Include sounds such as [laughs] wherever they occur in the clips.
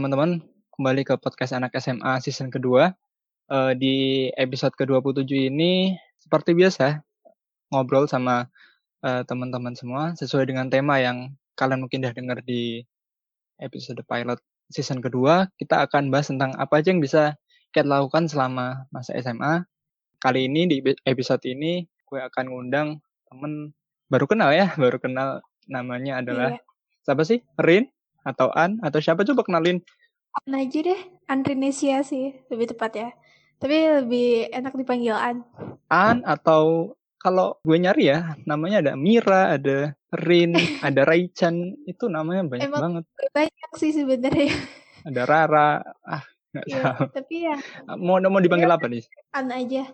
teman-teman kembali ke podcast anak SMA season kedua. Uh, di episode ke-27 ini seperti biasa ngobrol sama uh, teman-teman semua sesuai dengan tema yang kalian mungkin udah dengar di episode pilot season kedua. Kita akan bahas tentang apa aja yang bisa kita lakukan selama masa SMA. Kali ini di episode ini gue akan ngundang temen baru kenal ya, [laughs] baru kenal namanya adalah iya. siapa sih? Rin atau An atau siapa coba kenalin An aja deh, Andrinesia sih lebih tepat ya. Tapi lebih enak dipanggil An. An atau kalau gue nyari ya, namanya ada Mira, ada Rin, [laughs] ada Raichan, itu namanya banyak Emang banget. Banyak sih sebenarnya. [laughs] Ada Rara, ah nggak ya, tahu. Tapi ya. Mau mau dipanggil ya, apa nih? An aja.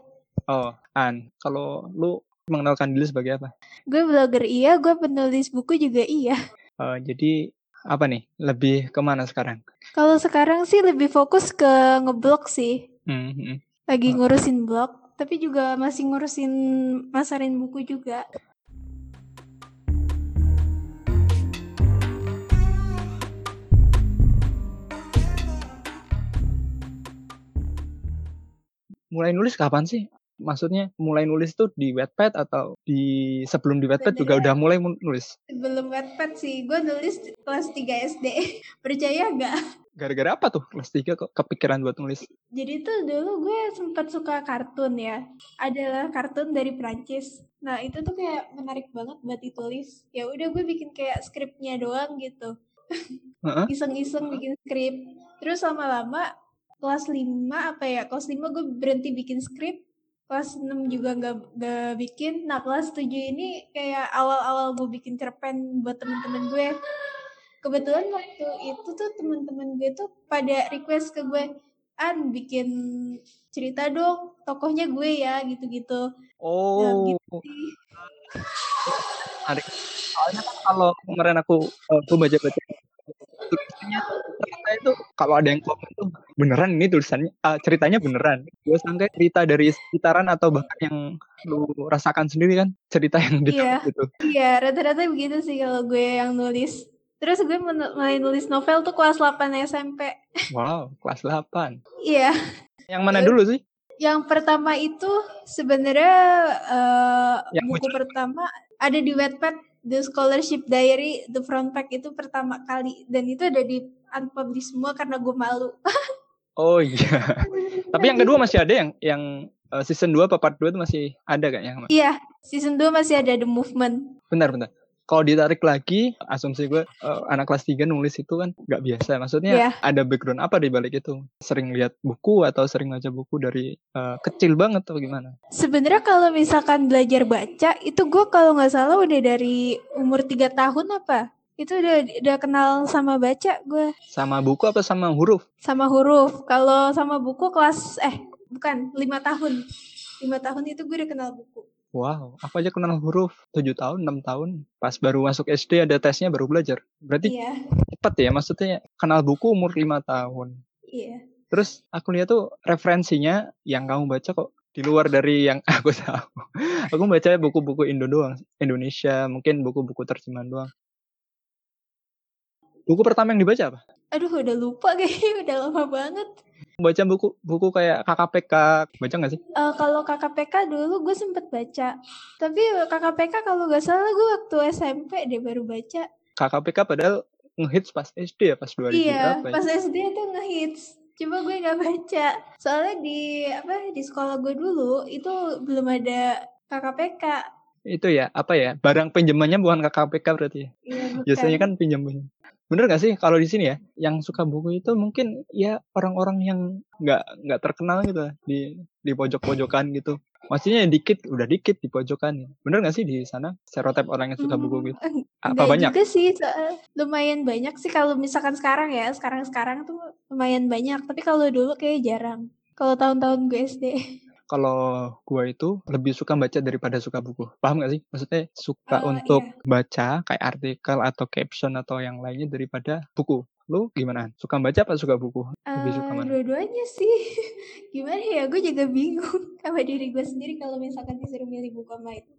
Oh, An. Kalau lu mengenalkan diri sebagai apa? Gue blogger iya, gue penulis buku juga iya. Uh, jadi apa nih? Lebih ke mana sekarang? Kalau sekarang sih lebih fokus ke ngeblog sih. Hmm, hmm. Lagi oh. ngurusin blog, tapi juga masih ngurusin masarin buku juga. Mulai nulis kapan sih? Maksudnya mulai nulis tuh di Wattpad atau di sebelum di Wattpad juga udah mulai nulis? Sebelum Wattpad sih, gue nulis kelas 3 SD. [laughs] Percaya gak? Gara-gara apa tuh kelas 3 kok kepikiran buat nulis? Jadi tuh dulu gue sempat suka kartun ya. Adalah kartun dari Prancis. Nah itu tuh kayak menarik banget buat ditulis. Ya udah gue bikin kayak skripnya doang gitu. [laughs] Iseng-iseng bikin skrip. Terus lama-lama kelas 5 apa ya kelas 5 gue berhenti bikin skrip kelas 6 juga nggak nggak bikin. Nah kelas 7 ini kayak awal-awal gue bikin cerpen buat temen-temen gue. Kebetulan waktu itu tuh temen-temen gue tuh pada request ke gue an bikin cerita dong tokohnya gue ya gitu-gitu. Oh. Nah, gitu soalnya kan kalau kemarin aku aku baca-baca tulisannya ternyata itu kalau ada yang komen tuh beneran ini tulisannya uh, ceritanya beneran? Gue sangka cerita dari sekitaran atau bahkan yang lu rasakan sendiri kan cerita yang di iya, gitu iya rata-rata begitu sih kalau gue yang nulis. Terus gue mulai nulis novel tuh kelas 8 SMP wow kelas 8 iya. Yang mana dulu sih? yang pertama itu sebenarnya uh, buku pertama ada di Wattpad The Scholarship Diary The Front Pack itu pertama kali dan itu ada di unpublished semua karena gue malu. [laughs] oh iya. Tapi yang kedua masih ada yang yang uh, season 2 apa part 2 itu masih ada kayaknya. Iya, season 2 masih ada The Movement. Benar, benar kalau ditarik lagi asumsi gue uh, anak kelas 3 nulis itu kan nggak biasa. Maksudnya yeah. ada background apa di balik itu? Sering lihat buku atau sering baca buku dari uh, kecil banget atau gimana? Sebenarnya kalau misalkan belajar baca itu gue kalau nggak salah udah dari umur tiga tahun apa? Itu udah udah kenal sama baca gue. Sama buku apa sama huruf? Sama huruf. Kalau sama buku kelas eh bukan lima tahun. Lima tahun itu gue udah kenal buku Wow, aku aja kenal huruf 7 tahun, 6 tahun. Pas baru masuk SD ada tesnya baru belajar. Berarti iya. cepat ya, maksudnya kenal buku umur 5 tahun. Iya. Terus aku lihat tuh referensinya yang kamu baca kok di luar dari yang [laughs] aku tahu. aku baca buku-buku Indo doang, Indonesia, mungkin buku-buku terjemahan doang. Buku pertama yang dibaca apa? Aduh, udah lupa kayaknya, [laughs] udah lama banget. Baca buku buku kayak KKPK, baca nggak sih? Uh, kalau KKPK dulu gue sempet baca. Tapi KKPK kalau nggak salah gue waktu SMP deh baru baca. KKPK padahal ngehits pas SD ya, pas 2000 Iya, berapa ya? pas SD tuh ngehits. Cuma gue nggak baca. Soalnya di apa di sekolah gue dulu itu belum ada KKPK. Itu ya, apa ya? Barang pinjamannya bukan KKPK berarti ya? Iya, bukan. Biasanya kan pinjamannya bener gak sih kalau di sini ya? Yang suka buku itu mungkin ya orang-orang yang nggak nggak terkenal gitu di di pojok-pojokan gitu. Maksudnya dikit udah dikit di pojokan bener gak sih di sana stereotip orang yang suka buku gitu? Hmm, apa banyak? juga sih lumayan banyak sih kalau misalkan sekarang ya. Sekarang sekarang tuh lumayan banyak tapi kalau dulu kayak jarang. Kalau tahun-tahun gue SD kalau gue itu lebih suka baca daripada suka buku. Paham gak sih? Maksudnya suka uh, untuk iya. baca kayak artikel atau caption atau yang lainnya daripada buku. Lu gimana? Suka baca apa suka buku? Lebih suka mana? Dua-duanya sih. [laughs] gimana ya? Gue juga bingung [laughs] sama diri gue sendiri kalau misalkan disuruh milih buku sama itu.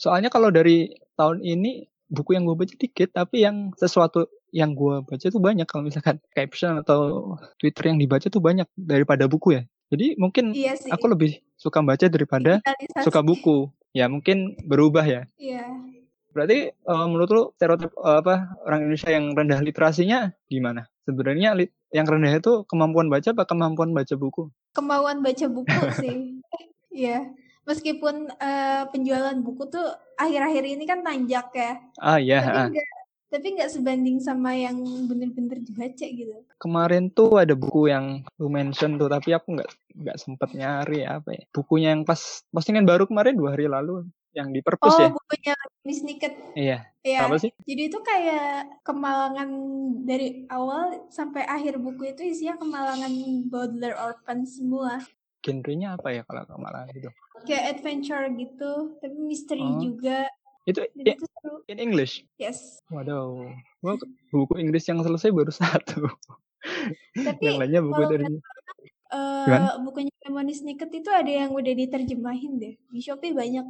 Soalnya kalau dari tahun ini buku yang gue baca dikit tapi yang sesuatu yang gue baca tuh banyak kalau misalkan caption atau Twitter yang dibaca tuh banyak daripada buku ya. Jadi mungkin Iya sih. aku lebih suka baca daripada suka buku. Ya mungkin berubah ya. Iya. Berarti eh, menurut lu stereotip eh, apa orang Indonesia yang rendah literasinya gimana? Sebenarnya yang rendah itu kemampuan baca apa kemampuan baca buku? Kemauan baca buku sih. [laughs] Iya. Meskipun eh, penjualan buku tuh akhir-akhir ini kan nanjak ya. Ah iya, Tapi ah. enggak tapi nggak sebanding sama yang bener-bener dibaca gitu. kemarin tuh ada buku yang lu mention tuh tapi aku nggak nggak sempet nyari apa ya bukunya yang pas postingan baru kemarin dua hari lalu yang di perpus Oh, ya bukunya Miss Niket. iya Ya. apa sih Jadi itu kayak kemalangan dari awal sampai akhir buku itu isinya kemalangan Baudelaire Orphan semua. genrenya apa ya kalau kemarin gitu Kayak adventure gitu, tapi misteri Oh. juga. Itu Dan i- itu seru. in English Yes. waduh gua buku Inggris yang selesai baru [laughs] satu Tapi yang lainnya buku dari eh, Gimana? bukunya Lemony Snicket itu ada yang udah diterjemahin deh. Di Shopee banyak.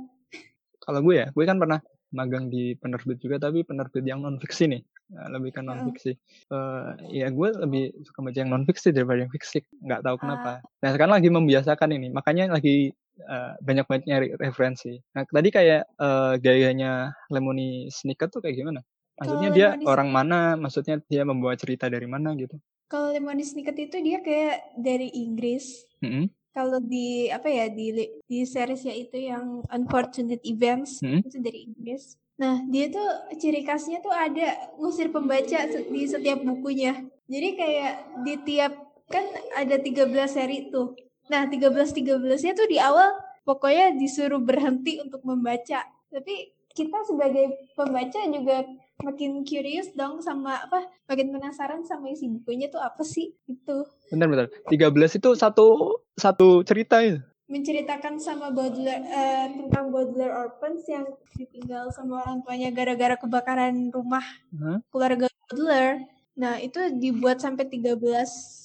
kalau gue ya gue kan pernah magang di penerbit juga tapi penerbit yang non fiksi nih Nah, lebih ke non fiksi Eh, ya gue lebih suka baca yang non fiksi daripada yang fiksi nggak tahu kenapa nah sekarang lagi membiasakan ini makanya lagi eh, banyak banyak nyari referensi nah tadi kayak eh, gayanya Lemony Snicket tuh kayak gimana maksudnya Kalau dia Lemony orang mana maksudnya dia membawa cerita dari mana gitu Kalau Lemony Snicket itu dia kayak dari Inggris. Mm-mm. Kalau di apa ya di di seriesnya itu yang Unfortunate Events Hmm. itu dari Inggris. Nah dia tuh ciri khasnya tuh ada ngusir pembaca di setiap bukunya. Jadi kayak di tiap kan ada 13 seri tuh. Nah 13 13-nya tuh di awal pokoknya disuruh berhenti untuk membaca. Tapi kita sebagai pembaca juga makin curious dong sama apa makin penasaran sama isi bukunya tuh apa sih itu bentar bentar 13 itu satu satu cerita itu menceritakan sama Baudelaire eh, tentang Baudelaire Orphans yang ditinggal sama orang tuanya gara-gara kebakaran rumah Hah? keluarga Baudelaire. Nah, itu dibuat sampai 13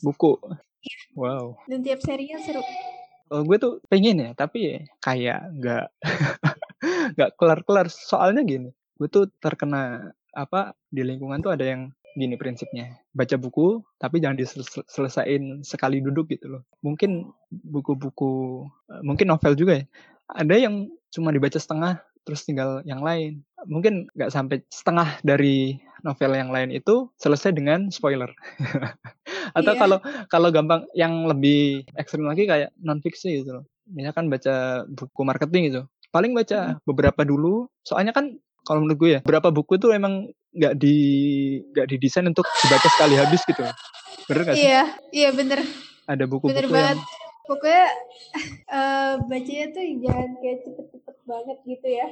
buku wow dan tiap serinya seru. Oh, gue tuh pengen ya, tapi kayak nggak [laughs] nggak kelar-kelar. Soalnya gini, gue tuh terkena apa di lingkungan tuh ada yang gini prinsipnya, baca buku tapi jangan diselesain sekali duduk gitu loh. Mungkin buku-buku, eh, mungkin novel juga ya. Ada yang cuma dibaca setengah, terus tinggal yang lain. Mungkin nggak sampai setengah dari novel yang lain itu selesai dengan spoiler. [laughs] Atau Iya. kalau kalau gampang yang lebih ekstrim lagi kayak non fiksi gitu loh. Misalkan baca buku marketing gitu. Paling baca beberapa dulu. Soalnya kan kalau menurut gue ya, beberapa buku tuh emang nggak di nggak didesain untuk dibaca sekali habis gitu. Bener gak sih? Iya, iya bener, Ada bener buku-buku banget. yang Pokoknya [laughs] eh, bacanya tuh jangan kayak cepet-cepet banget gitu ya.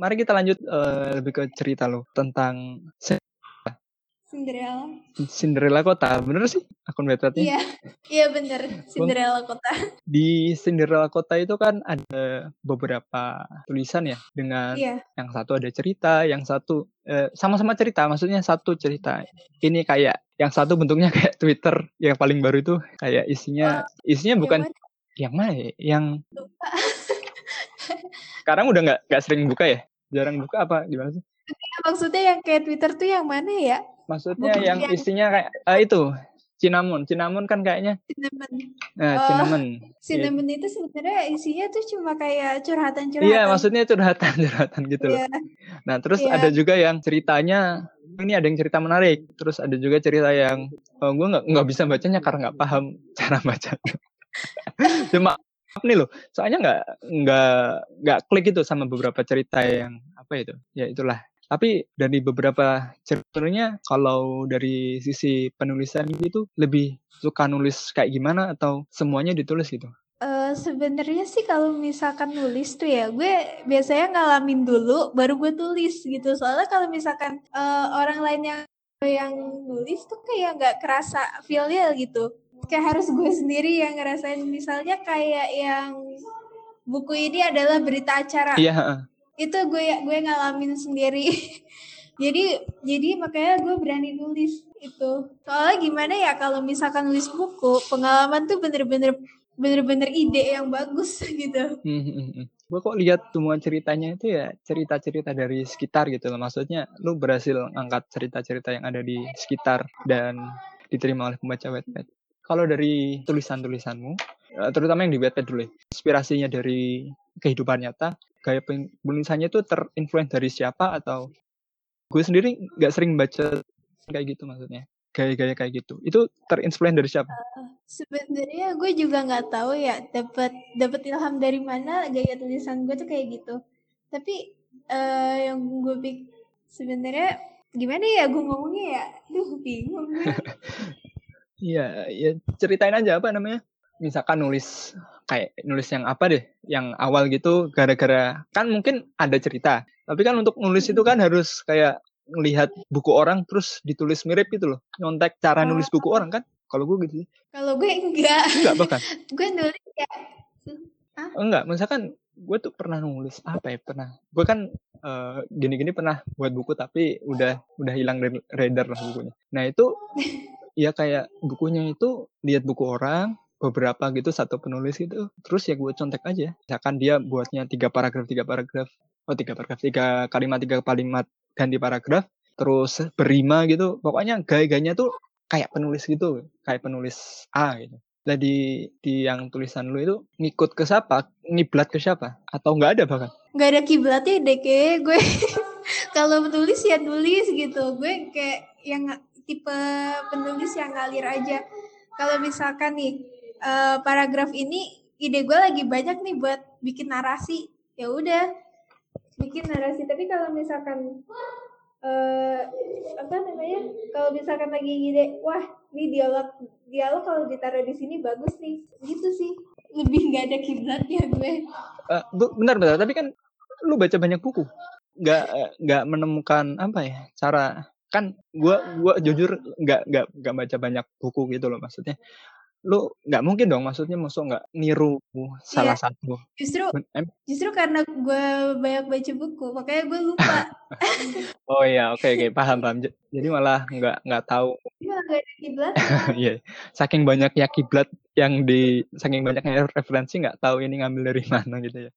Mari kita lanjut eh, lebih ke cerita lo tentang Cinderella. Cinderella Kota. Bener sih akun websitenya? Iya, iya bener. Cinderella kota. Di Cinderella Kota itu kan ada beberapa tulisan ya dengan Iya, yang satu ada cerita, yang satu eh, sama-sama cerita, maksudnya satu cerita. Ini kayak yang satu bentuknya [laughs] kayak Twitter yang paling baru itu kayak isinya isinya yang bukan mana? yang mana ya? Yang Lupa. [laughs] sekarang udah nggak nggak sering buka ya? Jarang buka apa gimana sih? Maksudnya yang kayak Twitter tuh yang mana ya? Maksudnya Bukan yang yang- isinya kayak ah, itu cinnamon, cinnamon kan kayaknya Cinnamon. nah, Oh, cinnamon. Cinnamon itu sebenarnya isinya tuh cuma kayak curhatan-curhatan. Iya, maksudnya curhatan-curhatan [laughs] gitu loh. Iya, Nah, terus Iya. ada juga yang ceritanya ini ada yang cerita menarik, terus ada juga cerita yang oh, gue nggak nggak bisa bacanya karena nggak paham cara bacanya. [laughs] Cuma nih loh, soalnya nggak nggak nggak klik itu sama beberapa cerita yang apa itu, ya itulah. Tapi dari beberapa ceritanya, kalau dari sisi penulisan gitu lebih suka nulis kayak gimana atau semuanya ditulis gitu? Eh, sebenarnya sih kalau misalkan nulis tuh ya, gue biasanya ngalamin dulu, baru gue tulis gitu. Soalnya kalau misalkan eh, orang lain yang yang nulis tuh kayak nggak kerasa feel-nya gitu. Kayak harus gue sendiri yang ngerasain. Misalnya kayak yang buku ini adalah berita acara. Iya, itu gue gue ngalamin sendiri [laughs] jadi jadi makanya gue berani nulis itu soalnya gimana ya kalau misalkan nulis buku pengalaman tuh bener-bener bener-bener ide yang bagus [laughs] gitu Hmm, hmm, hmm. Gue kok lihat semua ceritanya itu ya cerita-cerita dari sekitar gitu loh. Maksudnya lu berhasil angkat cerita-cerita yang ada di sekitar dan diterima oleh pembaca Wattpad. Kalau dari tulisan-tulisanmu, eh, terutama yang di Wattpad dulu ya, inspirasinya dari kehidupan nyata, gaya penulisannya itu terinfluence dari siapa atau gue sendiri nggak sering baca kayak gitu maksudnya gaya-gaya kayak gitu. Itu terinfluence dari siapa? Sebenarnya gue juga nggak tahu ya dapat dapat ilham dari mana gaya tulisan gue tuh kayak gitu. Tapi uh, yang gue pikir sebenarnya gimana ya gue ngomongnya ya duh bingung [laughs] iya ya ceritain aja apa namanya? Misalkan nulis kayak nulis yang apa deh yang awal gitu gara-gara kan mungkin ada cerita tapi kan untuk nulis itu kan harus kayak ngelihat buku orang terus ditulis mirip gitu loh. Nyontek cara nulis buku orang kan? Kalau gue gitu. Kalau gue enggak. Enggak bahkan. [laughs] Gue nulis ya Hah? enggak misalkan gue tuh pernah nulis apa ya pernah. Gue kan uh, gini-gini pernah buat buku tapi udah udah hilang reader lah bukunya. Nah itu [laughs] ya kayak bukunya itu lihat buku orang beberapa gitu satu penulis gitu terus ya gue contek aja misalkan dia buatnya tiga paragraf tiga paragraf oh tiga paragraf tiga kalimat tiga kalimat ganti paragraf terus berima gitu pokoknya gaya-gayanya tuh kayak penulis gitu kayak penulis A gitu Nah di, yang tulisan lu itu ngikut ke siapa? Ngiblat ke siapa? Atau nggak ada bahkan? Nggak ada kiblatnya deh kayak gue. [laughs] kalau menulis ya nulis gitu. Gue kayak yang tipe penulis yang ngalir aja. Kalau misalkan nih uh, paragraf ini ide gue lagi banyak nih buat bikin narasi. Ya udah bikin narasi. Tapi kalau misalkan uh, apa namanya kalau misalkan lagi ide wah ini dialog dialog kalau ditaruh di sini bagus nih gitu sih lebih nggak ada kiblatnya gue uh, benar benar tapi kan lu baca banyak buku nggak nggak menemukan apa ya cara kan gue gua jujur nggak nggak nggak baca banyak buku gitu loh maksudnya. Lu nggak mungkin dong maksudnya masuk nggak niru salah iya. satu justru justru karena gue banyak baca buku makanya gue lupa. [laughs] Oh iya oke okay, oke okay. paham. Paham jadi malah nggak nggak tahu. [laughs] Iya saking banyaknya kiblat yang di saking banyaknya referensi nggak tahu ini ngambil dari [laughs] mana gitu ya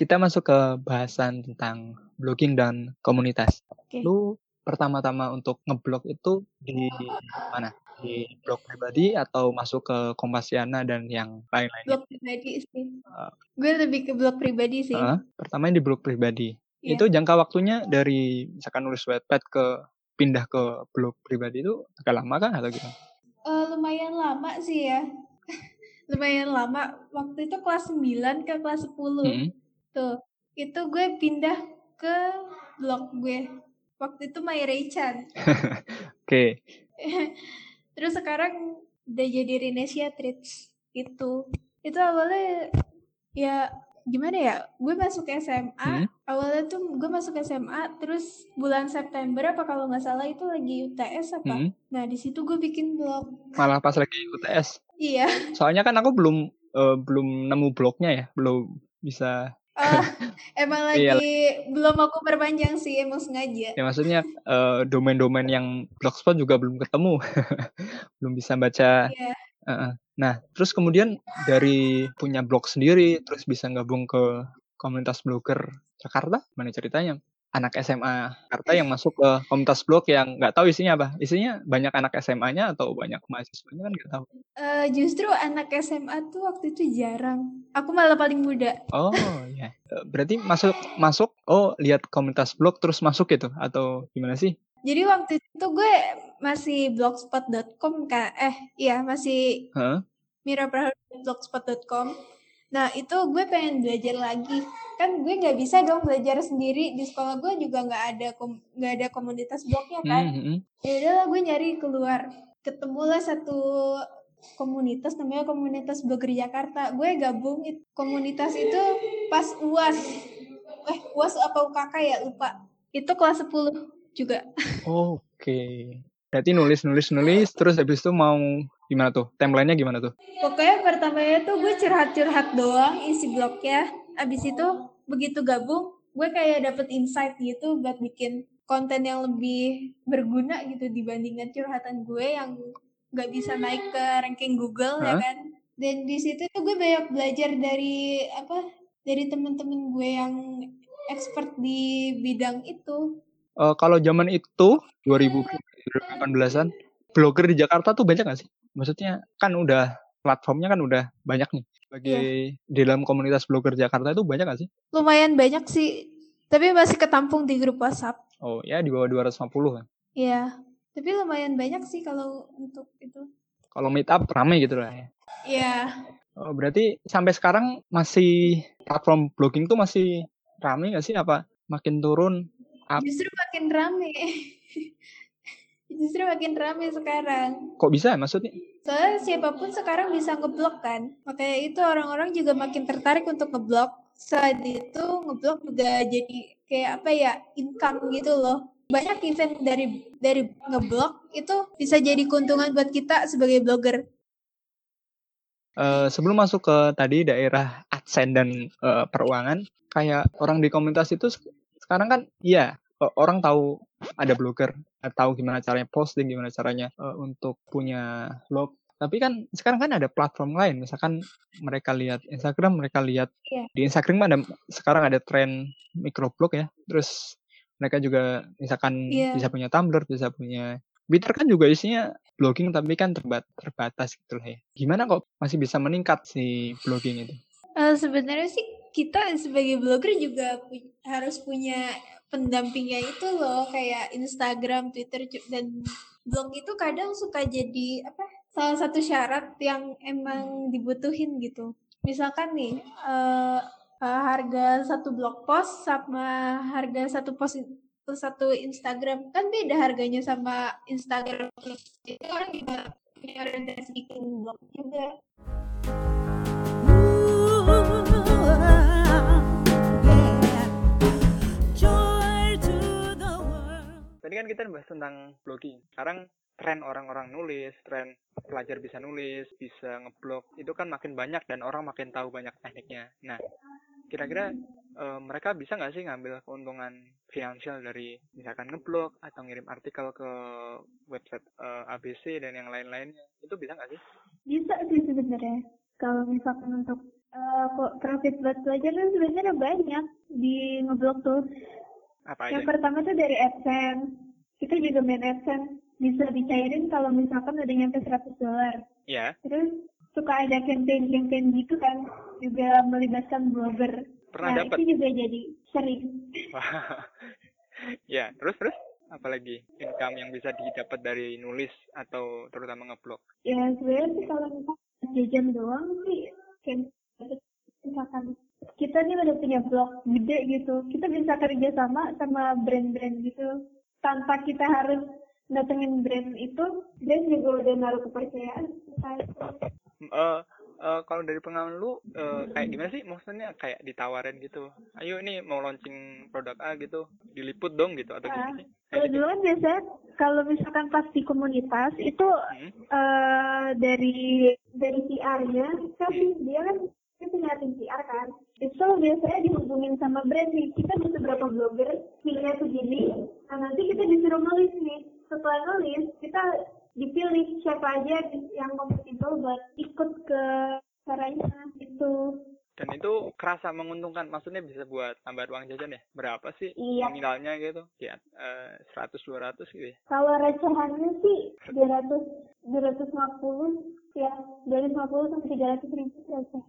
kita masuk ke bahasan tentang blogging dan komunitas. Okay. Lu pertama-tama untuk ngeblog itu di mana? Di blog pribadi atau masuk ke Kompasiana dan yang lain-lain? Blog pribadi sih. Uh, Gue lebih ke blog pribadi sih. Uh, pertama di blog pribadi. Yeah. Itu jangka waktunya dari misalkan nulis webpad ke pindah ke blog pribadi itu agak lama kan atau gimana? Uh, lumayan lama sih ya. [laughs] lumayan lama. Waktu itu kelas 9 ke kelas 10. Hmm Tuh, itu gue pindah ke blog gue. Waktu itu My Chan. [laughs] Oke. [laughs] Terus sekarang udah jadi Renesia Treats itu. Itu awalnya ya gimana ya? Gue masuk SMA. Hmm? Awalnya tuh gue masuk SMA. Terus bulan September apa kalau nggak salah itu lagi UTS apa? Hmm? Nah di situ gue bikin blog. Malah pas lagi UTS. Iya. Soalnya kan aku belum uh, belum nemu blognya ya, belum bisa Uh, [laughs] emang lagi iya. belum aku perpanjang sih, emang sengaja. Ya maksudnya uh, domain-domain yang blogspot juga belum ketemu, [laughs] belum bisa baca. Yeah. Uh -uh. Nah, terus kemudian dari punya blog sendiri, terus bisa gabung ke komunitas blogger Jakarta, mana ceritanya? Anak SMA Jakarta yang masuk ke komunitas blog yang nggak tahu isinya apa. Isinya banyak anak SMA-nya atau banyak mahasiswanya kan nggak tahu. Uh, justru anak SMA tuh waktu itu jarang. Aku malah paling muda. Oh iya. Berarti masuk masuk oh lihat komunitas blog terus masuk gitu atau gimana sih? Jadi waktu itu gue masih blogspot.com kan eh iya masih huh? miraprahadu.blogspot.com Nah itu gue pengen belajar lagi kan gue nggak bisa dong belajar sendiri di sekolah gue juga nggak ada nggak ada komunitas blognya kan. Mm -hmm. Ya udahlah gue nyari keluar ketemulah satu komunitas namanya komunitas blogger Jakarta. Gue gabung komunitas itu pas uas eh uas apa UKK ya lupa. Itu kelas 10 juga. Oke. Okay. Berarti nulis nulis nulis terus habis itu mau gimana tuh? Timelinenya gimana tuh? Pokoknya pertamanya tuh gue curhat-curhat doang isi blognya. Abis itu begitu gabung, gue kayak dapet insight gitu buat bikin konten yang lebih berguna gitu dibandingkan curhatan gue yang nggak bisa naik ke ranking Google ya Hah? kan. Dan di situ tuh gue banyak belajar dari apa dari temen-temen gue yang expert di bidang itu. Eh, kalau zaman itu 2018-an blogger di Jakarta tuh banyak gak sih? Maksudnya kan udah platformnya kan udah banyak nih. Sebagai di dalam komunitas blogger Jakarta itu banyak gak sih? Lumayan banyak sih, tapi masih ketampung di grup WhatsApp. Oh ya di bawah 250 kan. Iya, tapi lumayan banyak sih kalau untuk itu. Kalau meet up rame gitu lah ya. Iya, Oh, berarti sampai sekarang masih platform blogging tuh masih rame gak sih? Apa makin turun? Justru makin rame. [laughs] justru makin rame sekarang. Kok bisa ya maksudnya? Soalnya siapa pun sekarang bisa ngeblok kan. Makanya itu orang-orang juga makin tertarik untuk ngeblok. Selain itu ngeblok juga jadi kayak apa ya income gitu loh. Banyak event dari dari ngeblok itu bisa jadi keuntungan buat kita sebagai blogger. Eh, sebelum masuk ke tadi daerah adsen dan eh, peruangan, kayak orang di komunitas itu sek- sekarang kan, iya orang tahu ada blogger, eh, tahu gimana caranya posting, gimana caranya eh, untuk punya blog. Tapi kan sekarang kan ada platform lain, misalkan mereka lihat Instagram, mereka lihat Iya. di Instagram ada sekarang ada tren microblog ya, terus mereka juga misalkan Iya. bisa punya Tumblr, bisa punya Twitter kan juga isinya blogging tapi kan terbat terbatas gitu lah ya. Gimana kok masih bisa meningkat si blogging itu? Eh, sebenarnya sih kita sebagai blogger juga pu- harus punya pendampingnya itu loh kayak Instagram, Twitter dan blog itu kadang suka jadi apa salah satu syarat yang emang dibutuhin gitu. Misalkan nih eh, eh, harga satu blog post sama harga satu post satu Instagram kan beda harganya sama Instagram itu orang juga punya orientasi bikin blog juga. Tadi kan kita bahas tentang blogging. Sekarang tren orang-orang nulis, tren pelajar bisa nulis, bisa ngeblog, itu kan makin banyak dan orang makin tahu banyak tekniknya. Nah, kira-kira eh, mereka bisa nggak sih ngambil keuntungan finansial dari misalkan ngeblog atau ngirim artikel ke website eh, ABC dan yang lain-lainnya? Itu bisa nggak sih? Bisa sih sebenarnya. Kalau misalkan untuk kok profit buat pelajar kan sebenarnya banyak di ngeblok tuh. Apa Yang aja? pertama tuh dari AdSense. Kita juga main AdSense. Bisa dicairin kalau misalkan udah nyampe 100 dolar. Ya, Terus suka ada campaign-campaign gitu kan. Juga melibatkan blogger. pernah nah, dapat. itu juga jadi sering. [laughs] ya, terus terus apalagi income yang bisa didapat dari nulis atau terutama ngeblog? Ya sebenarnya sih kalau misalkan jajan doang sih kayak misalkan kita nih udah punya blog gede gitu. Kita bisa kerja sama sama brand-brand gitu. Tanpa kita harus datengin brand itu brand juga udah naruh kepercayaan kita eh eh, kalau dari pengalaman lu eh, kayak gimana sih maksudnya? Kayak ditawarin gitu ayo ini mau launching produk A gitu. Diliput dong gitu atau gimana sih? Kalau Kayak gitu. dulu kan biasanya kalau misalkan pas di komunitas itu Hmm? eh dari dari PR-nya kan dia kan dia punya tim PR kan itu biasanya dihubungin sama brand nih. Kita butuh berapa blogger fee-nya segini nah nanti kita disuruh nulis nih. Setelah nulis kita dipilih siapa aja yang kompatibel buat ikut ke acaranya itu dan itu kerasa menguntungkan. Maksudnya bisa buat tambah uang jajan ya? Berapa sih Iya. nominalnya gitu? Ya eh, 100 200 gitu ya? Kalau recehannya sih 200 250 ya dari 50 sampai 300 ribu receh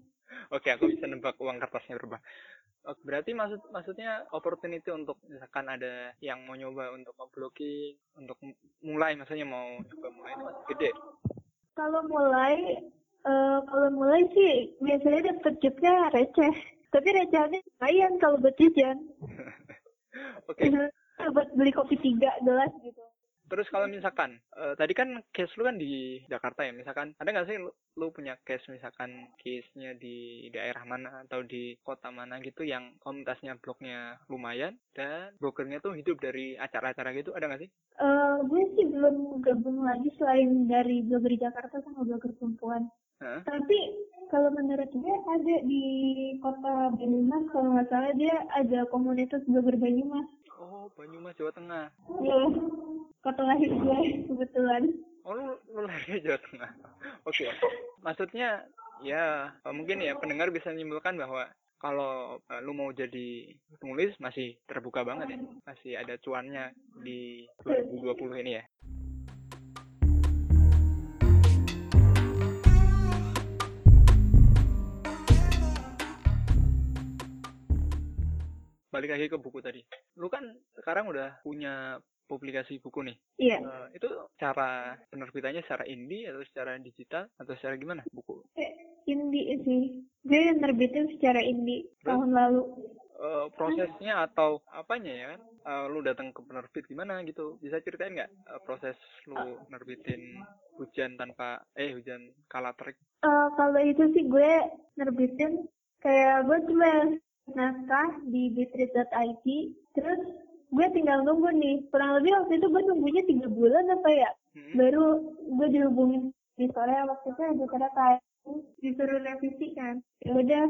Oke, aku bisa nebak uang kertasnya berapa. Oh, berarti maksud maksudnya opportunity untuk misalkan ada yang mau nyoba untuk blogging, untuk mulai misalnya mau coba mulai itu masih gede. Kalau mulai, eh, kalau mulai sih biasanya dapet jobnya receh. Tapi recehannya lumayan kalau buat jajan. [laughs] Oke, buat beli kopi tiga gelas gitu. Terus kalau misalkan eh, tadi kan case lu kan di Jakarta ya, misalkan ada nggak sih lu, lu punya case misalkan case-nya di daerah mana atau di kota mana gitu yang komunitasnya blognya lumayan dan brokernya tuh hidup dari acara-acara gitu ada nggak sih? Eh, gue sih belum gabung lagi selain dari blogger Jakarta sama blogger perempuan. Hah? Tapi kalau menurut gue ada di kota Banyumas kalau nggak salah dia ada komunitas blogger Banyumas. Oh, Banyumas Jawa Tengah. Iya, kota lahir gue kebetulan. Oh, lu, lu lahirnya Jawa Tengah. [laughs] Oke. Maksudnya ya eh, mungkin ya pendengar bisa menyimpulkan bahwa kalau eh, lu mau jadi penulis masih terbuka banget ya. Masih ada cuannya di 2020 ini ya. Balik lagi ke buku tadi. Lu kan sekarang udah punya publikasi buku nih. Iya, Eh, itu cara penerbitannya secara indie atau secara digital atau secara gimana buku? eh, indie sih. Gue nerbitin secara indie tahun lalu. Eh, prosesnya atau apanya ya kan? Eh, lu datang ke penerbit gimana gitu? Bisa ceritain nggak eh, proses lu nerbitin hujan tanpa eh hujan kala terik? Eh, kalau itu sih gue nerbitin kayak gue cuma naskah di bitread.it terus gue tinggal nunggu nih. Kurang lebih waktu itu gue nunggunya tiga bulan apa ya? Hmm. baru gue dihubungin di sore waktu itu ada kayak disuruh revisi kan. Ya udah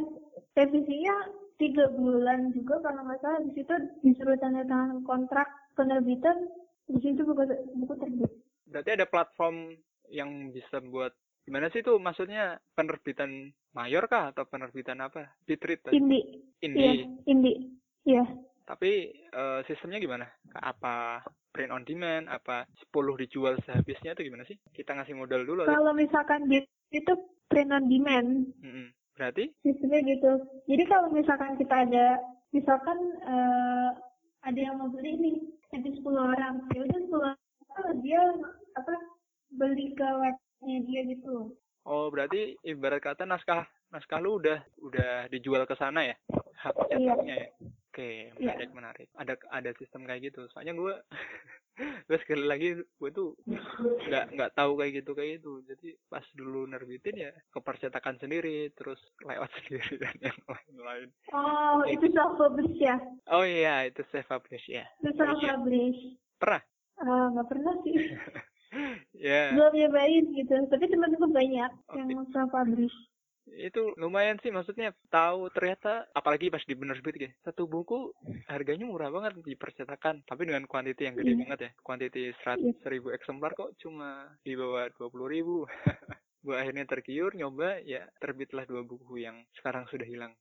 revisinya tiga bulan juga kalau nggak salah. Di situ disuruh tanda tangan kontrak penerbitan. Di situ buku buku terbit. Berarti ada platform yang bisa buat gimana sih itu? Maksudnya penerbitan mayor kah atau penerbitan apa? Tadi? indie. Indie. iya indie. Iya Tapi eh, sistemnya gimana? Apa print on demand? Apa 10 dijual sehabisnya itu gimana sih? Kita ngasih modal dulu atau? Kalau misalkan di itu print on demand, Mm-mm. Berarti? sistemnya gitu. Jadi kalau misalkan kita ada, misalkan eh, ada yang mau beli nih, ada 10 orang, ya udah 10 orang dia apa beli ke webnya dia gitu. Oh, berarti ibarat kata naskah naskah lu udah udah dijual ke sana ya? Hak Iya. cetaknya ya? Oke, Iya. menarik menarik. Ada ada sistem kayak gitu. Soalnya gue [laughs] gue sekali lagi gue tuh nggak nggak tahu kayak gitu kayak gitu. Jadi pas dulu nerbitin ya ke percetakan sendiri, terus lewat [laughs] sendiri dan yang lain-lain. Oh, itu self publish ya? Oh iya, itu self publish ya. Itu self Iya. publish. Pernah? Eh, nggak pernah sih. [laughs] ya, Belum nyobain gitu. Tapi gue banyak Oh, yang self publish. Itu lumayan sih maksudnya tahu ternyata apalagi pas di penerbit gitu satu buku harganya murah banget di percetakan tapi dengan kuantiti yang gede Iya. banget ya kuantiti serat Iya. seribu eksemplar kok cuma di bawah dua puluh ribu [laughs] gue akhirnya tergiur nyoba ya terbitlah dua buku yang sekarang sudah hilang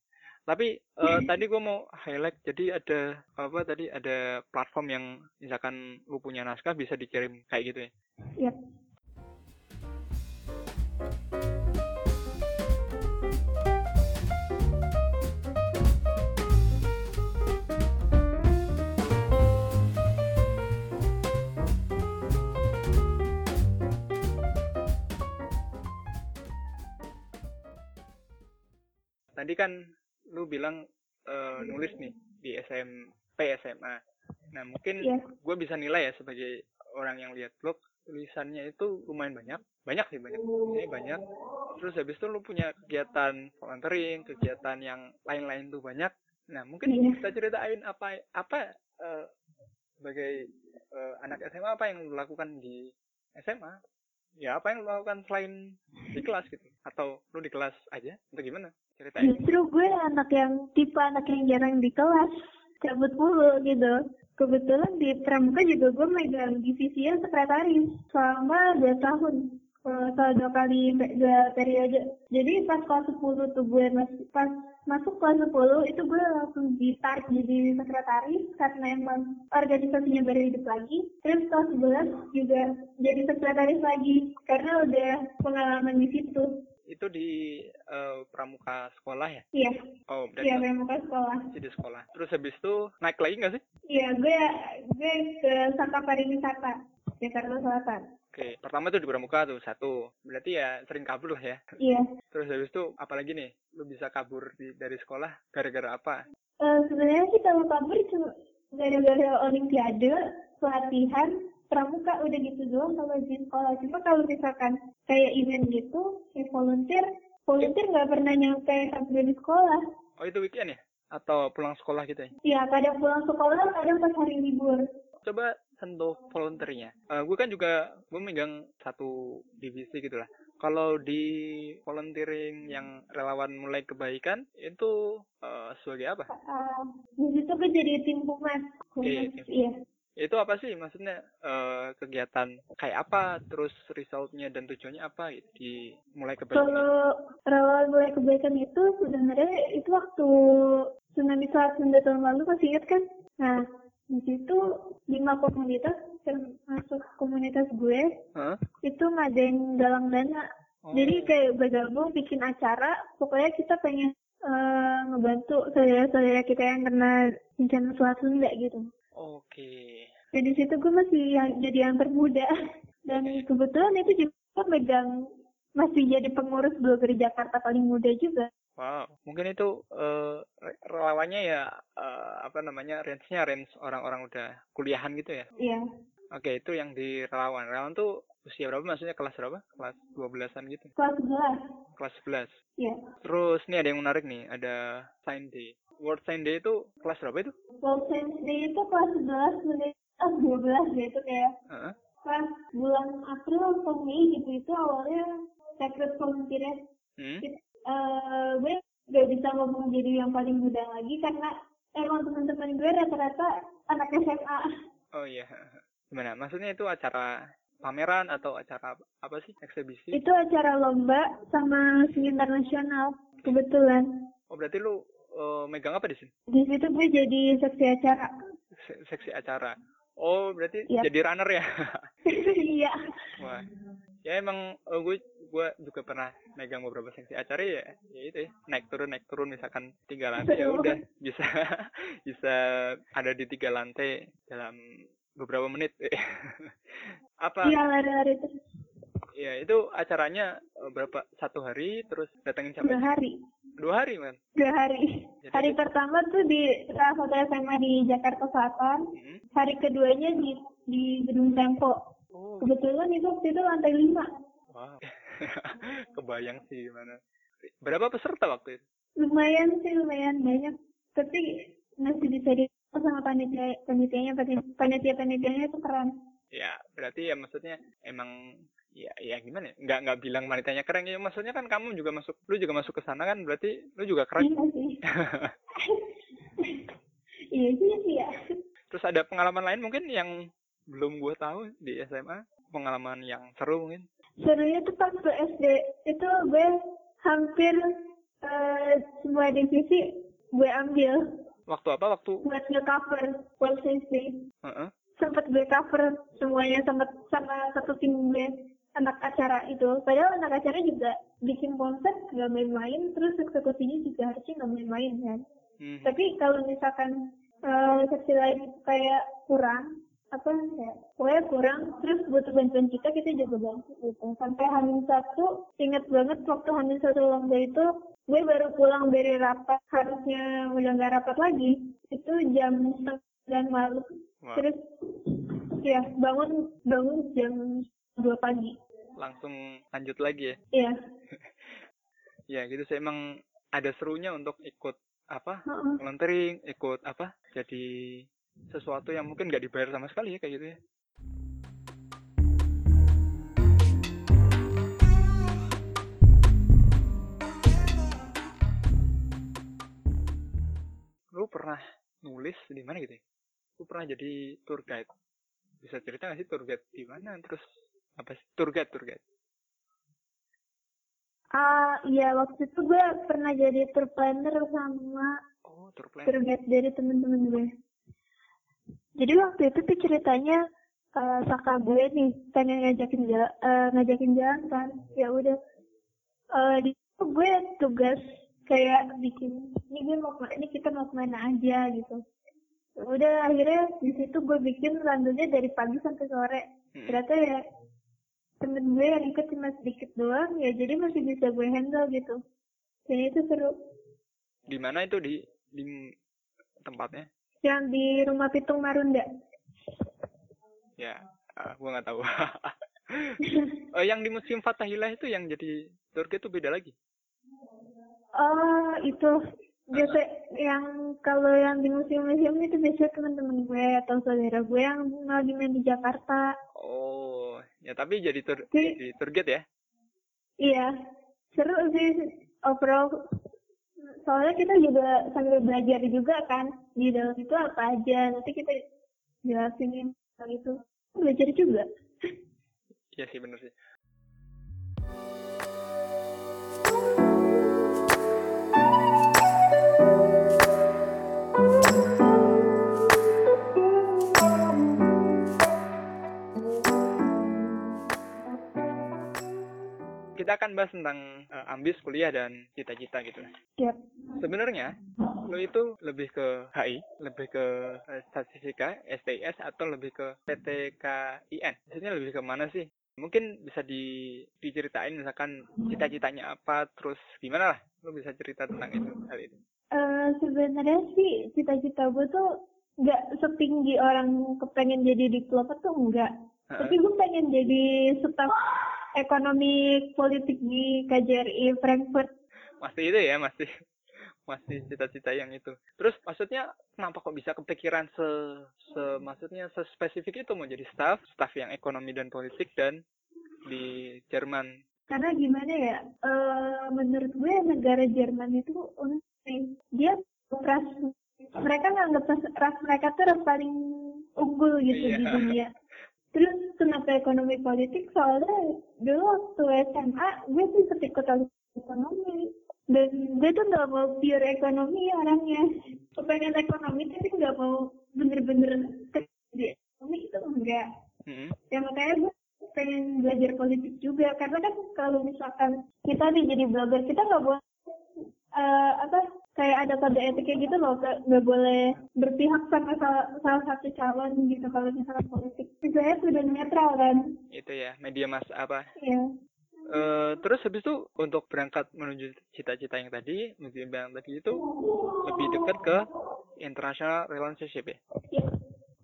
tapi eh, tadi gue mau highlight jadi ada apa tadi ada platform yang misalkan lu punya naskah bisa dikirim kayak gitu ya. Tadi kan lu bilang eh, nulis nih di SMP SMA nah mungkin Iya. gue bisa nilai ya sebagai orang yang lihat blog tulisannya itu lumayan banyak. Banyak sih banyak. Ini banyak. Terus habis itu lu punya kegiatan volunteering kegiatan yang lain-lain tuh banyak. Nah mungkin Iya. kita ceritain apa apa eh, sebagai eh, anak SMA apa yang lu lakukan di SMA ya apa yang lu lakukan selain di kelas gitu? Atau lu di kelas aja? Atau gimana ceritain Justru gue anak yang tipe anak yang jarang di kelas, cabut mulu gitu. Kebetulan di pramuka juga gue megang divisinya sekretaris selama dua tahun. Kalau dua kali dua periode. Jadi pas kelas 10 tuh gue masih pas masuk kelas 10 itu gue langsung ditarik jadi sekretaris karena emang organisasinya baru hidup lagi. Terus kelas 11 juga jadi sekretaris lagi karena udah pengalaman di situ. Itu di eh, pramuka sekolah ya? Iya, oh iya berarti pramuka sekolah. masih di sekolah. Terus habis itu naik lagi nggak sih? Iya, gue gue ke Saka Pariwisata, Jakarta Selatan. oke pertama tuh di pramuka tuh satu. Berarti ya sering kabur lah ya. Iya. terus habis itu apalagi nih? Lu bisa kabur di, dari sekolah gara-gara apa? Eh, sebenarnya sih kalau kabur cuma gara-gara olimpiade, pelatihan, pramuka udah gitu doang kalau di sekolah. Cuma kalau misalkan kayak event gitu ya volunteer volunteer nggak pernah nyampe sampai di sekolah Oh itu weekend ya? Atau pulang sekolah gitu ya? ya kadang pulang sekolah kadang pas hari libur Coba sentuh volunteernya. Eh gue kan juga gue megang satu divisi gitu lah. Kalau di volunteering yang relawan mulai kebaikan itu eh, sebagai apa? uh, di situ gue jadi tim humas iya Itu apa sih maksudnya eh, kegiatan kayak apa? Terus resultnya dan tujuannya apa gitu di mulai kebaikan? Kalau relawan mulai kebaikan itu sebenarnya itu waktu tsunami saat Sunda tahun lalu masih ingat kan? Nah di situ lima komunitas termasuk komunitas gue Hah? itu ngadain galang dana. Oh. Jadi kayak bergabung bikin acara. Pokoknya kita pengen eh, ngebantu saudara-saudara kita yang kena bencana Selat Sunda gitu. Oke. Dan di situ gue masih yang, jadi yang termuda. [laughs] Dan kebetulan itu juga megang masih jadi pengurus blogger Jakarta paling muda juga. Wow, mungkin itu eh, re- relawannya ya eh, apa namanya range-nya range orang-orang udah kuliahan gitu ya. Iya. Oke, itu yang di relawan. Relawan tuh usia berapa maksudnya kelas berapa? Kelas 12-an gitu. Kelas 11. Kelas 11. Iya. Terus nih ada yang menarik nih, ada Sign Day. World Sign Day itu kelas berapa itu? World Science Day itu kelas 11 menit ah 12 gitu kayak Heeh. pas bulan April atau Mei gitu itu awalnya secret volunteer Hmm? eh gue gak bisa ngomong jadi yang paling muda lagi karena emang teman-teman gue rata-rata anak SMA. Oh iya. [laughs] Gimana? Maksudnya itu acara pameran atau acara apa sih? Eksebisi? Itu acara lomba sama seni internasional kebetulan. Oh, berarti lu eh, megang apa di sini? Di situ gue jadi seksi acara. Se- Seksi acara. Oh, berarti Iya. jadi runner ya? [laughs] Iya. Wah, ya emang eh, gue gue juga pernah megang beberapa seksi acara ya, ya itu ya naik turun naik turun misalkan tiga lantai ya udah bisa [laughs] bisa ada di tiga lantai dalam beberapa menit. [laughs] Apa? Iya lari-lari terus Ya itu acaranya eh, berapa satu hari terus datengin siapa? dua hari. Dua hari man. Dua hari. Jadi- Hari pertama tuh di salah satu SMA di Jakarta Selatan. Hmm. Hari keduanya di di Gedung Tempo. Oh, Kebetulan itu waktu itu lantai lima. wow. [laughs] Kebayang sih gimana. Berapa peserta waktu itu? Lumayan sih, lumayan banyak. Tapi masih bisa di sama panitia panitianya panitia panitianya itu keren. ya berarti ya maksudnya emang ya ya gimana ya? Nggak nggak bilang wanitanya keren. Ya maksudnya kan kamu juga masuk lu juga masuk ke sana kan berarti lu juga keren. Iya sih. [laughs] Iya sih ya. terus ada pengalaman lain mungkin yang belum gua tahu di SMA pengalaman yang seru mungkin? Serunya tuh pas gue SD itu gue hampir eh, semua divisi gue ambil. Waktu apa? Waktu buat nge-cover World Science Day. Heeh. Sempet gue cover semuanya sama sama satu tim gue anak acara itu. Padahal anak acara juga bikin konsep gak main-main, terus eksekusinya juga harusnya gak main-main kan. Hmm. Tapi kalau misalkan eh seksi lain kayak kurang, apa ya, pokoknya kurang, terus butuh bantuan kita, kita juga bantu gitu. Sampai Hamin satu, inget banget waktu Hamin satu lomba itu, gue baru pulang dari rapat, harusnya udah nggak rapat lagi. Itu jam setengah malam. Terus, ya bangun bangun jam 2 pagi. Langsung lanjut lagi ya Iya. [laughs] ya gitu sih emang ada serunya untuk ikut apa Heeh. volunteering ikut apa jadi sesuatu yang mungkin nggak dibayar sama sekali ya kayak gitu ya lu pernah nulis di mana gitu ya? Lu pernah jadi tour guide. Bisa cerita nggak sih tour guide di mana? Terus apa sih tour guide tour guide? Ah, iya waktu itu gue pernah jadi tour planner sama Oh tour plan. tour guide dari temen-temen gue. Jadi waktu itu tuh ceritanya eh kakak gue nih pengen ngajakin jalan, ngajakin jalan kan. Ya udah. Eh di situ gue tugas kayak bikin ini gue mau ini kita mau ke mana aja gitu. Udah akhirnya di situ gue bikin randunya dari pagi sampai sore. Hmm. Ternyata ya temen gue yang ikut cuma sedikit doang ya jadi masih bisa gue handle gitu. Dan itu seru. Di mana itu di di tempatnya? Yang di rumah Pitung Marunda. Ya Ah, gua nggak tahu. [laughs] oh, yang di musim Fatahillah itu yang jadi guide itu beda lagi. Oh, itu biasa yang kalau yang di museum-museum itu biasanya teman-teman gue atau saudara gue yang lagi main di Jakarta. Oh, ya tapi jadi tour Jadi- jadi tour guide ya? Iya, seru sih overall. Soalnya kita juga sambil belajar juga kan di dalam itu apa aja. Nanti kita jelasin itu. Belajar juga. Iya sih bener sih. Akan bahas tentang eh, ambis kuliah dan cita-cita gitu. Siap. Sebenarnya lo itu lebih ke HI, lebih ke eh, statistika, STIS atau lebih ke PTKIN? Maksudnya lebih ke mana sih? Mungkin bisa di, diceritain misalkan cita-citanya apa, terus gimana lah? Lo bisa cerita tentang itu hal itu. Eh, sebenarnya sih cita-cita gue tuh nggak setinggi orang kepengen jadi diplomat tuh enggak. Heeh. Tapi gue pengen jadi staf ekonomi politik di KJRI Frankfurt. Masih itu ya, masih masih cita-cita yang itu. Terus maksudnya kenapa kok bisa kepikiran se, se maksudnya sespesifik itu mau jadi staff, staff yang ekonomi dan politik dan di Jerman. Karena gimana ya, eh menurut gue negara Jerman itu unik. Dia ras, mereka nganggap ras, mereka tuh ras paling unggul gitu di Iya. dunia. Terus kenapa ekonomi politik? Soalnya dulu waktu SMA gue tuh ikut ikutan ekonomi. Dan gue tuh nggak mau pure ekonomi orangnya. Kepengen ekonomi tapi nggak mau bener-bener kerja ekonomi itu enggak. Mm-mm. Ya makanya gue pengen belajar politik juga. Karena kan kalau misalkan kita nih jadi blogger, kita nggak boleh eh, apa kayak ada kode etiknya gitu loh nggak nggak boleh berpihak sama salah, salah satu calon gitu kalau misalnya politik misalnya sudah netral kan Itu ya, media mas apa ya Eh, terus habis itu untuk berangkat menuju cita-cita yang tadi, museum yang tadi itu lebih dekat ke international relationship ya.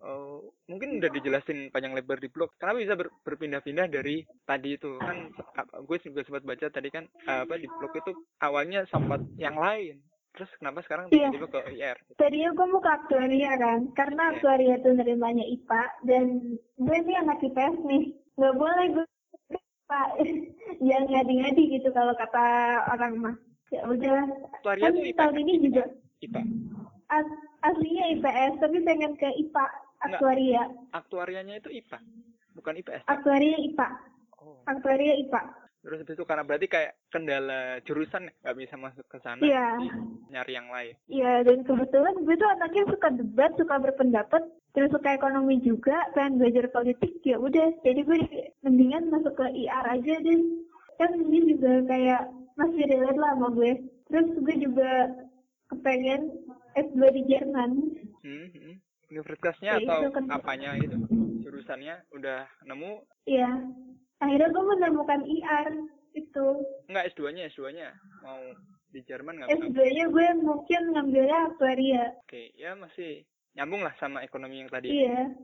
Oh, mungkin udah dijelasin panjang lebar di blog. Kenapa bisa ber- berpindah-pindah dari tadi itu kan? Gue juga sempat baca tadi kan apa di blog itu awalnya sempat yang lain. Terus kenapa sekarang Iya. tiba-tiba ke IR? tadinya gue mau ke aktuaria kan karena Iya. aktuaria itu nerimanya IPA dan gue nih anak IPS nih nggak boleh gue Pak jangan ngadi-ngadi gitu kalau kata orang mah ya udah Aktuaria kan IPA. tahun ini juga IPA. as- aslinya IPS tapi pengen ke IPA aktuaria Aktuarianya itu IPA, bukan IPS. aktuaria IPA Oh. aktuaria IPA Terus habis itu karena berarti kayak kendala jurusan nggak bisa masuk ke sana. Iya. jadi Nyari yang lain. Iya, dan kebetulan gue tuh anaknya suka debat, suka berpendapat, terus suka ekonomi juga, pengen belajar politik, ya udah. Jadi gue mendingan masuk ke IR aja deh. Kan ini juga kayak masih relate lah sama gue. Terus gue juga kepengen S2 di Jerman. Hmm, hmm. Universitasnya Ya, atau itu kan- apanya gitu? Jurusannya udah nemu? Iya. Akhirnya gue menemukan IR itu. Enggak S2-nya, S2-nya. Mau di Jerman nggak? nggak- S2-nya gue mungkin ngambilnya aktuaria. Oke, ya masih nyambung lah sama ekonomi yang tadi. Iya.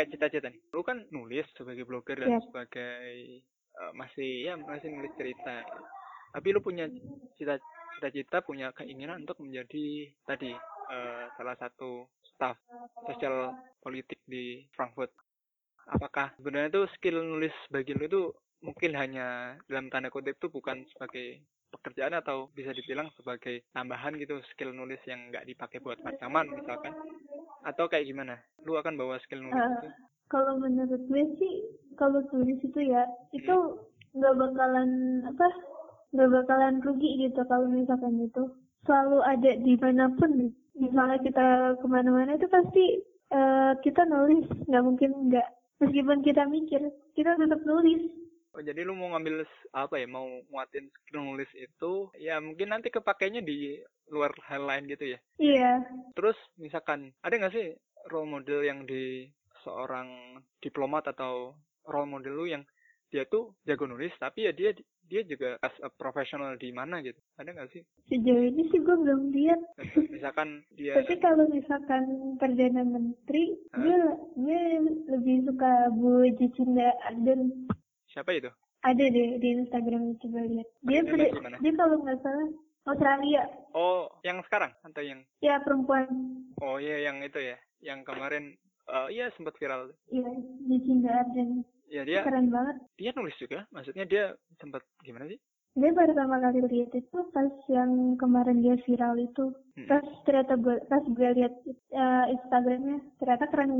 Terkait cita-cita nih. Lu kan nulis sebagai blogger dan Yap. sebagai eh, masih ya masih nulis cerita. Tapi lu punya cita- cita-cita, punya keinginan untuk menjadi tadi eh, salah satu staff sosial politik di Frankfurt. Apakah sebenarnya itu skill nulis bagi lu itu mungkin hanya dalam tanda kutip itu bukan sebagai pekerjaan atau bisa dibilang sebagai tambahan gitu skill nulis yang nggak dipakai buat rekaman misalkan. Atau kayak gimana? Lu akan bawa skill nulis Eh, itu? kalau menurut gue sih kalau tulis itu ya itu nggak bakalan apa nggak bakalan rugi gitu kalau misalkan itu. Selalu ada di mana pun misalnya kita ke mana-mana itu pasti eh, kita nulis. Nggak mungkin nggak. Meskipun kita mikir kita tetap nulis Oh, jadi lu mau ngambil apa ya? Mau nguatin skill nulis itu ya mungkin nanti kepakainya di luar hal lain gitu ya. Iya. Terus misalkan ada nggak sih role model yang di seorang diplomat atau role model lu yang dia tuh jago nulis tapi ya dia dia juga as a professional di mana gitu. Ada nggak sih? Sejauh ini sih gue belum lihat. Misalkan dia Tapi kalau misalkan Perdana Menteri, Hah? gue, gue lebih suka Bu Jacinda Ardern. Siapa itu? Ada deh di Instagram coba lihat. Dia gimana? dia kalau nggak salah Australia. Oh, yang sekarang atau yang Ya perempuan. Oh iya yang itu ya, yang kemarin eh iya sempat viral. Iya, Jacinda Ardern. Ya dia Keren banget. dia nulis juga, maksudnya dia sempat gimana sih? Dia pertama kali lihat itu pas yang kemarin dia viral itu. Hmm. Pas ternyata gue pas gue lihat eh, Instagramnya ternyata keren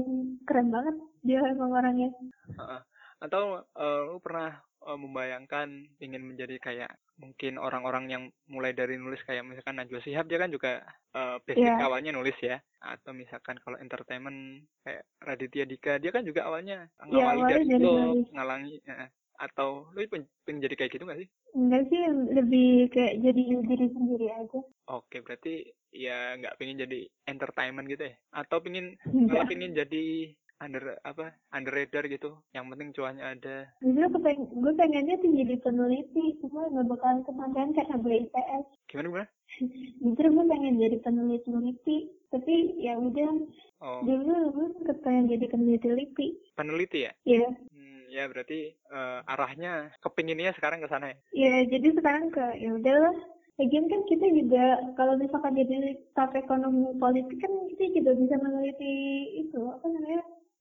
keren banget dia emang orangnya. Heeh. Atau eh, lu pernah eh, membayangkan ingin menjadi kayak mungkin orang-orang yang mulai dari nulis kayak misalkan Najwa Shihab dia kan juga eh, basic Iya. awalnya nulis ya atau misalkan kalau entertainment kayak Raditya Dika dia kan juga awalnya Iya, ngawali awalnya dari nulis. ngalangi eh, atau lu pengen, pengen jadi kayak gitu nggak sih? Enggak sih lebih kayak jadi diri sendiri aja. Oke, berarti ya nggak pengen jadi entertainment gitu ya? Atau pengen [laughs] malah pengen jadi under apa underrated gitu? Yang penting cuannya ada. Justru gue pengen, gue pengennya tuh jadi peneliti, cuma nggak bakalan kesampaian karena gue IPS. Gimana gimana? [laughs] Justru gue pengen jadi peneliti-peneliti, tapi ya udah Oh, dulu gue sempet pengen jadi peneliti-peneliti. peneliti ya? Iya, Hmm, ya berarti eh, arahnya kepinginnya sekarang ke sana ya? Iya, jadi sekarang ke ya udahlah. Lagian kan kita juga kalau misalkan jadi staf ekonomi politik kan kita juga bisa meneliti itu apa namanya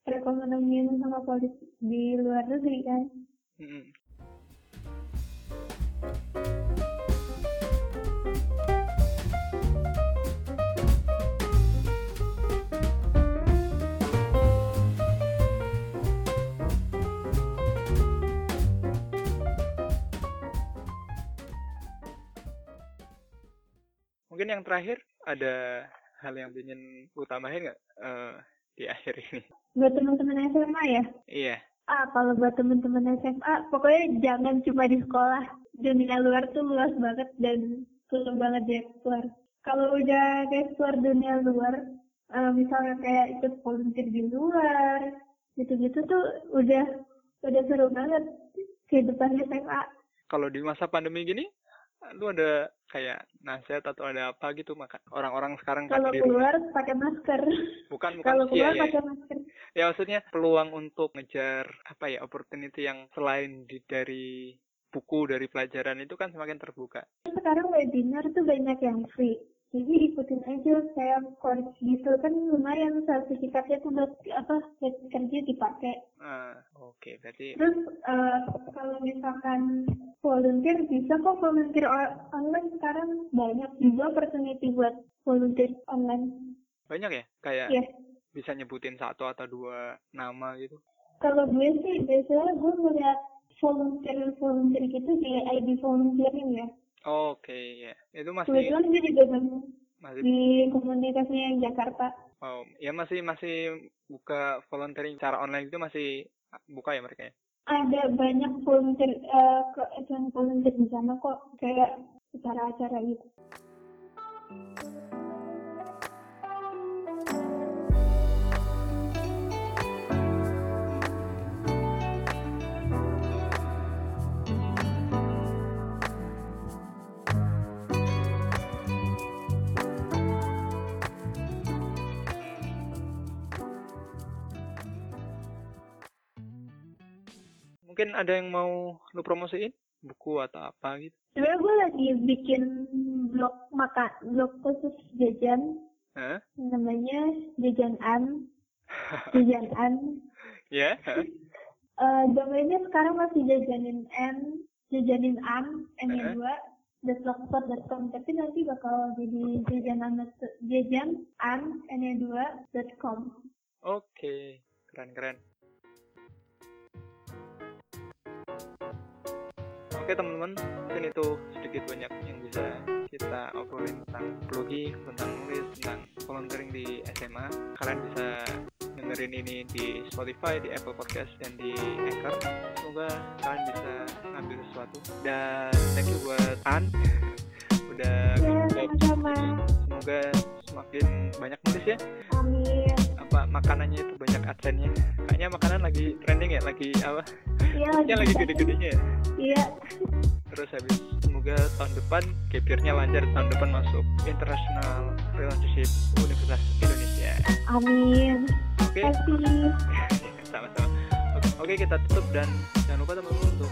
perekonomian sama politik di luar negeri kan. Hmm. Mungkin yang terakhir ada hal yang ingin utamain nggak eh, di akhir ini? Buat teman-teman SMA ya. Iya. Ah, kalau buat teman-teman SMA, pokoknya jangan cuma di sekolah. Dunia luar tuh luas banget dan perlu banget dieksplor. Kalau udah dieksplor dunia luar, eh, misalnya kayak ikut volunteer di luar, gitu-gitu tuh udah udah seru banget kehidupan SMA. Kalau di masa pandemi gini, lu ada kayak nasihat atau ada apa gitu maka orang-orang sekarang kan Kalau rumah keluar pakai masker. bukan bukan Kalau keluar iya, pakai masker. ya maksudnya peluang untuk ngejar apa ya opportunity yang selain di dari buku dari pelajaran itu kan semakin terbuka Sekarang webinar tuh banyak yang free. Jadi ikutin aja kayak course gitu kan lumayan sertifikatnya tuh buat apa buat kerja dipakai. Ah, oke berarti Terus eh, kalau misalkan volunteer bisa kok volunteer online sekarang banyak juga opportunity buat volunteer online. banyak ya kayak Ya, bisa nyebutin satu atau dua nama gitu kalau gue sih biasanya gue melihat volunteer volunteer gitu di ID volunteering ya. Oke ya itu masih Kebetulan gue juga masih di komunitasnya Jakarta. oh, ya masih masih buka volunteering secara online itu masih buka ya mereka ya Ada banyak volunteer eh, ke volunteer di sana kok kayak acara-acara gitu. Mungkin ada yang mau lu promosiin buku atau apa gitu Sebenarnya gue lagi bikin blog makan, blog khusus jajan Hah? namanya Jajan An. [laughs] Jajan An. ya? [laughs] Eh, domainnya sekarang masih jajanin N, jajanin An, n Heeh. dua, blogspot.com tapi nanti bakal jadi jajanan jajan an n dua dot com. Oke, keren keren. Oke teman-teman, mungkin itu sedikit banyak yang bisa kita obrolin tentang blogging, tentang nulis, tentang volunteering di SMA. Kalian bisa dengerin ini di Spotify, di Apple Podcast dan di Anchor. Semoga kalian bisa ngambil sesuatu. Dan thank you buat An [laughs] udah Ya, sama-sama. semoga semakin banyak nulis ya Amin. Apa makanannya itu banyak adsennya. Kayaknya makanan lagi trending ya lagi apa? Iya [laughs] yang lagi gede-gedenya ya. Iya. terus habis semoga tahun depan gapirnya lancar tahun depan masuk international relationship Universitas Indonesia. Amin. oke. Kasih. [laughs] sama-sama. Oke oke, kita tutup dan jangan lupa teman-teman untuk